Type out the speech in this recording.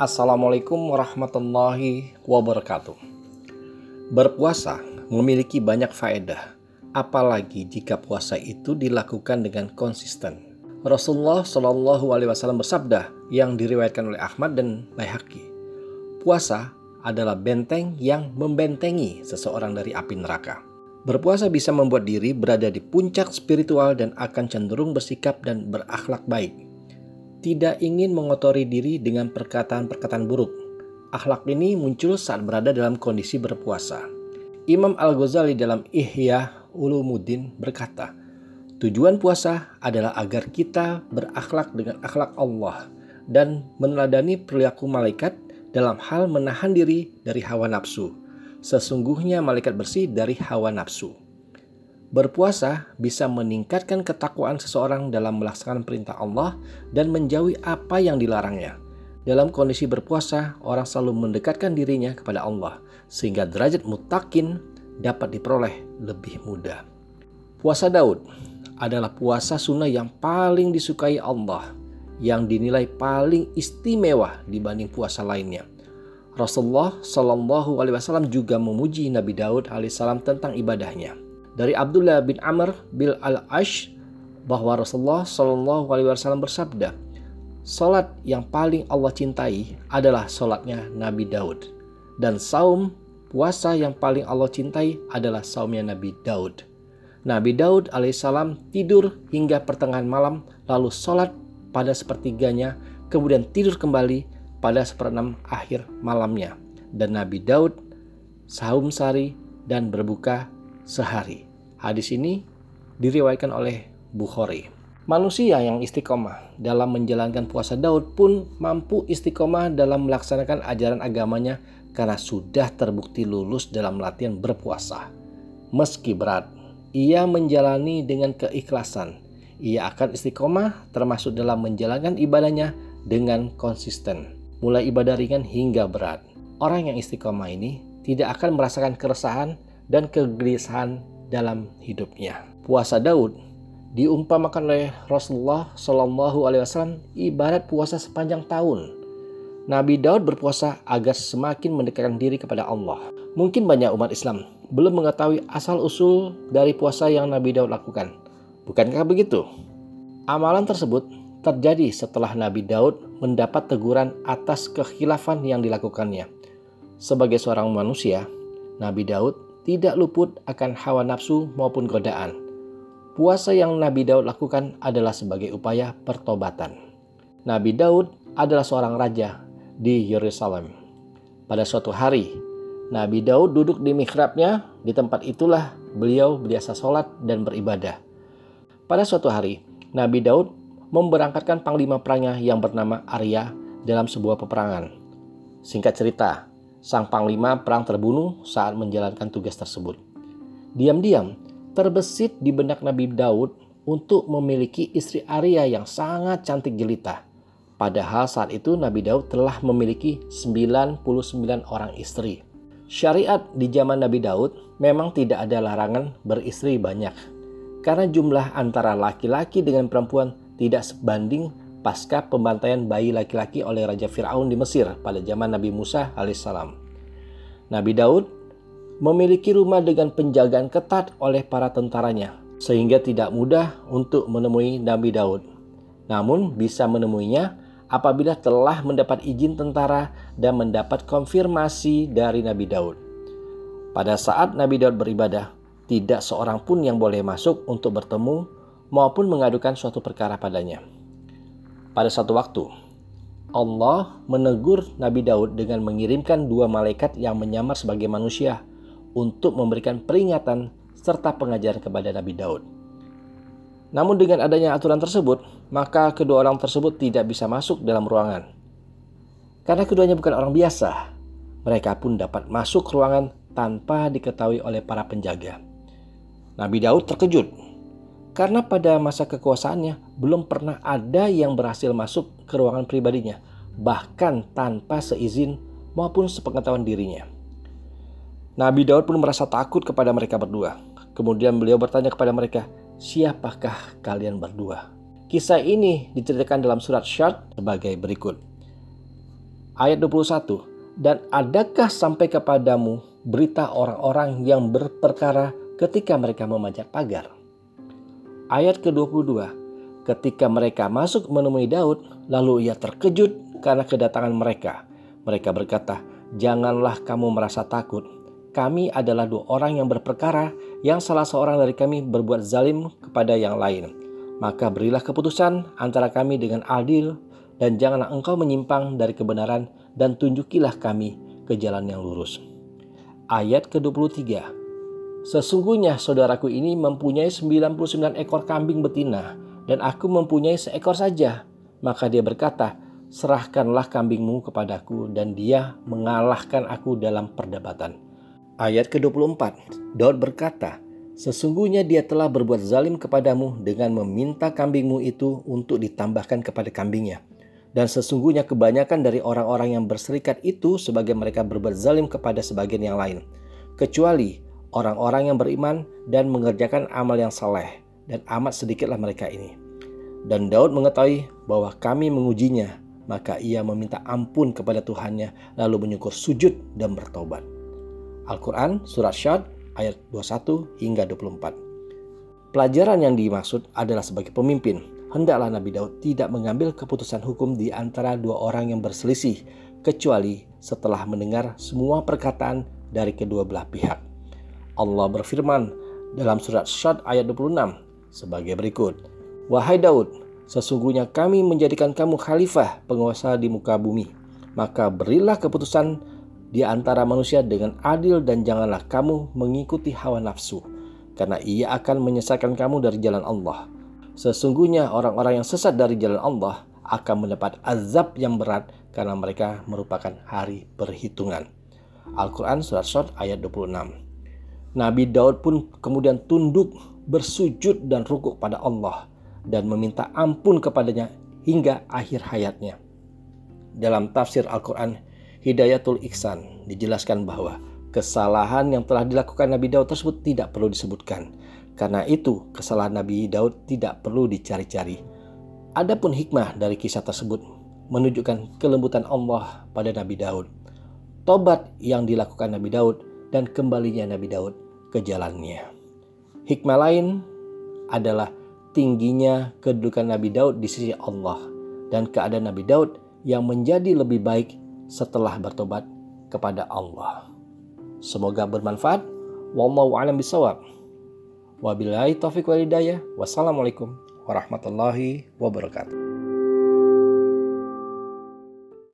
Assalamualaikum warahmatullahi wabarakatuh. Berpuasa memiliki banyak faedah, apalagi jika puasa itu dilakukan dengan konsisten. Rasulullah Shallallahu Alaihi Wasallam bersabda yang diriwayatkan oleh Ahmad dan Baihaqi. Puasa adalah benteng yang membentengi seseorang dari api neraka. Berpuasa bisa membuat diri berada di puncak spiritual dan akan cenderung bersikap dan berakhlak baik tidak ingin mengotori diri dengan perkataan-perkataan buruk. Akhlak ini muncul saat berada dalam kondisi berpuasa. Imam Al-Ghazali dalam Ihya Ulumuddin berkata, Tujuan puasa adalah agar kita berakhlak dengan akhlak Allah dan meneladani perilaku malaikat dalam hal menahan diri dari hawa nafsu. Sesungguhnya malaikat bersih dari hawa nafsu. Berpuasa bisa meningkatkan ketakwaan seseorang dalam melaksanakan perintah Allah dan menjauhi apa yang dilarangnya. Dalam kondisi berpuasa, orang selalu mendekatkan dirinya kepada Allah, sehingga derajat mutakin dapat diperoleh lebih mudah. Puasa Daud adalah puasa sunnah yang paling disukai Allah, yang dinilai paling istimewa dibanding puasa lainnya. Rasulullah Shallallahu Alaihi Wasallam juga memuji Nabi Daud alaihissalam tentang ibadahnya dari Abdullah bin Amr bin al-Ash bahwa Rasulullah Shallallahu Alaihi Wasallam bersabda, Salat yang paling Allah cintai adalah salatnya Nabi Daud dan saum puasa yang paling Allah cintai adalah saumnya Nabi Daud. Nabi Daud alaihissalam tidur hingga pertengahan malam lalu sholat pada sepertiganya kemudian tidur kembali pada seperenam akhir malamnya. Dan Nabi Daud saum sari dan berbuka sehari. Hadis ini diriwayatkan oleh Bukhari. Manusia yang istiqomah dalam menjalankan puasa Daud pun mampu istiqomah dalam melaksanakan ajaran agamanya karena sudah terbukti lulus dalam latihan berpuasa. Meski berat, ia menjalani dengan keikhlasan. Ia akan istiqomah termasuk dalam menjalankan ibadahnya dengan konsisten. Mulai ibadah ringan hingga berat. Orang yang istiqomah ini tidak akan merasakan keresahan dan kegelisahan dalam hidupnya. Puasa Daud diumpamakan oleh Rasulullah Shallallahu Alaihi Wasallam ibarat puasa sepanjang tahun. Nabi Daud berpuasa agar semakin mendekatkan diri kepada Allah. Mungkin banyak umat Islam belum mengetahui asal-usul dari puasa yang Nabi Daud lakukan. Bukankah begitu? Amalan tersebut terjadi setelah Nabi Daud mendapat teguran atas kekhilafan yang dilakukannya. Sebagai seorang manusia, Nabi Daud tidak luput akan hawa nafsu maupun godaan. Puasa yang Nabi Daud lakukan adalah sebagai upaya pertobatan. Nabi Daud adalah seorang raja di Yerusalem. Pada suatu hari, Nabi Daud duduk di mihrabnya, di tempat itulah beliau biasa sholat dan beribadah. Pada suatu hari, Nabi Daud memberangkatkan panglima perangnya yang bernama Arya dalam sebuah peperangan. Singkat cerita, sang panglima perang terbunuh saat menjalankan tugas tersebut. Diam-diam, terbesit di benak Nabi Daud untuk memiliki istri Arya yang sangat cantik jelita. Padahal saat itu Nabi Daud telah memiliki 99 orang istri. Syariat di zaman Nabi Daud memang tidak ada larangan beristri banyak. Karena jumlah antara laki-laki dengan perempuan tidak sebanding pasca pembantaian bayi laki-laki oleh Raja Fir'aun di Mesir pada zaman Nabi Musa alaihissalam. Nabi Daud memiliki rumah dengan penjagaan ketat oleh para tentaranya, sehingga tidak mudah untuk menemui Nabi Daud. Namun bisa menemuinya apabila telah mendapat izin tentara dan mendapat konfirmasi dari Nabi Daud. Pada saat Nabi Daud beribadah, tidak seorang pun yang boleh masuk untuk bertemu maupun mengadukan suatu perkara padanya. Pada satu waktu, Allah menegur Nabi Daud dengan mengirimkan dua malaikat yang menyamar sebagai manusia untuk memberikan peringatan serta pengajaran kepada Nabi Daud. Namun dengan adanya aturan tersebut, maka kedua orang tersebut tidak bisa masuk dalam ruangan. Karena keduanya bukan orang biasa, mereka pun dapat masuk ruangan tanpa diketahui oleh para penjaga. Nabi Daud terkejut karena pada masa kekuasaannya belum pernah ada yang berhasil masuk ke ruangan pribadinya, bahkan tanpa seizin maupun sepengetahuan dirinya. Nabi Daud pun merasa takut kepada mereka berdua. Kemudian beliau bertanya kepada mereka, "Siapakah kalian berdua?" Kisah ini diceritakan dalam surat Syad sebagai berikut. Ayat 21. Dan adakah sampai kepadamu berita orang-orang yang berperkara ketika mereka memanjat pagar? Ayat ke-22. Ketika mereka masuk menemui Daud, lalu ia terkejut karena kedatangan mereka. Mereka berkata, "Janganlah kamu merasa takut. Kami adalah dua orang yang berperkara, yang salah seorang dari kami berbuat zalim kepada yang lain. Maka berilah keputusan antara kami dengan adil, dan janganlah engkau menyimpang dari kebenaran dan tunjukilah kami ke jalan yang lurus. Ayat ke-23 Sesungguhnya saudaraku ini mempunyai 99 ekor kambing betina dan aku mempunyai seekor saja. Maka dia berkata, serahkanlah kambingmu kepadaku dan dia mengalahkan aku dalam perdebatan. Ayat ke-24 Daud berkata, Sesungguhnya dia telah berbuat zalim kepadamu dengan meminta kambingmu itu untuk ditambahkan kepada kambingnya. Dan sesungguhnya kebanyakan dari orang-orang yang berserikat itu sebagai mereka berbuat zalim kepada sebagian yang lain. Kecuali orang-orang yang beriman dan mengerjakan amal yang saleh. Dan amat sedikitlah mereka ini. Dan Daud mengetahui bahwa kami mengujinya. Maka ia meminta ampun kepada Tuhannya lalu menyukur sujud dan bertobat. Al-Quran Surat Syad ayat 21 hingga 24. Pelajaran yang dimaksud adalah sebagai pemimpin hendaklah Nabi Daud tidak mengambil keputusan hukum di antara dua orang yang berselisih, kecuali setelah mendengar semua perkataan dari kedua belah pihak. Allah berfirman dalam surat Syad ayat 26 sebagai berikut. Wahai Daud, sesungguhnya kami menjadikan kamu khalifah penguasa di muka bumi. Maka berilah keputusan di antara manusia dengan adil dan janganlah kamu mengikuti hawa nafsu, karena ia akan menyesatkan kamu dari jalan Allah Sesungguhnya orang-orang yang sesat dari jalan Allah akan mendapat azab yang berat karena mereka merupakan hari perhitungan. Al-Quran Surat Sot ayat 26 Nabi Daud pun kemudian tunduk, bersujud dan rukuk pada Allah dan meminta ampun kepadanya hingga akhir hayatnya. Dalam tafsir Al-Quran Hidayatul Iksan dijelaskan bahwa kesalahan yang telah dilakukan Nabi Daud tersebut tidak perlu disebutkan karena itu, kesalahan Nabi Daud tidak perlu dicari-cari. Adapun hikmah dari kisah tersebut menunjukkan kelembutan Allah pada Nabi Daud. Tobat yang dilakukan Nabi Daud dan kembalinya Nabi Daud ke jalannya. Hikmah lain adalah tingginya kedudukan Nabi Daud di sisi Allah dan keadaan Nabi Daud yang menjadi lebih baik setelah bertobat kepada Allah. Semoga bermanfaat. Wallahu a'lam bishawab. Wabillahi taufiq walidayah. Wassalamualaikum warahmatullahi wabarakatuh.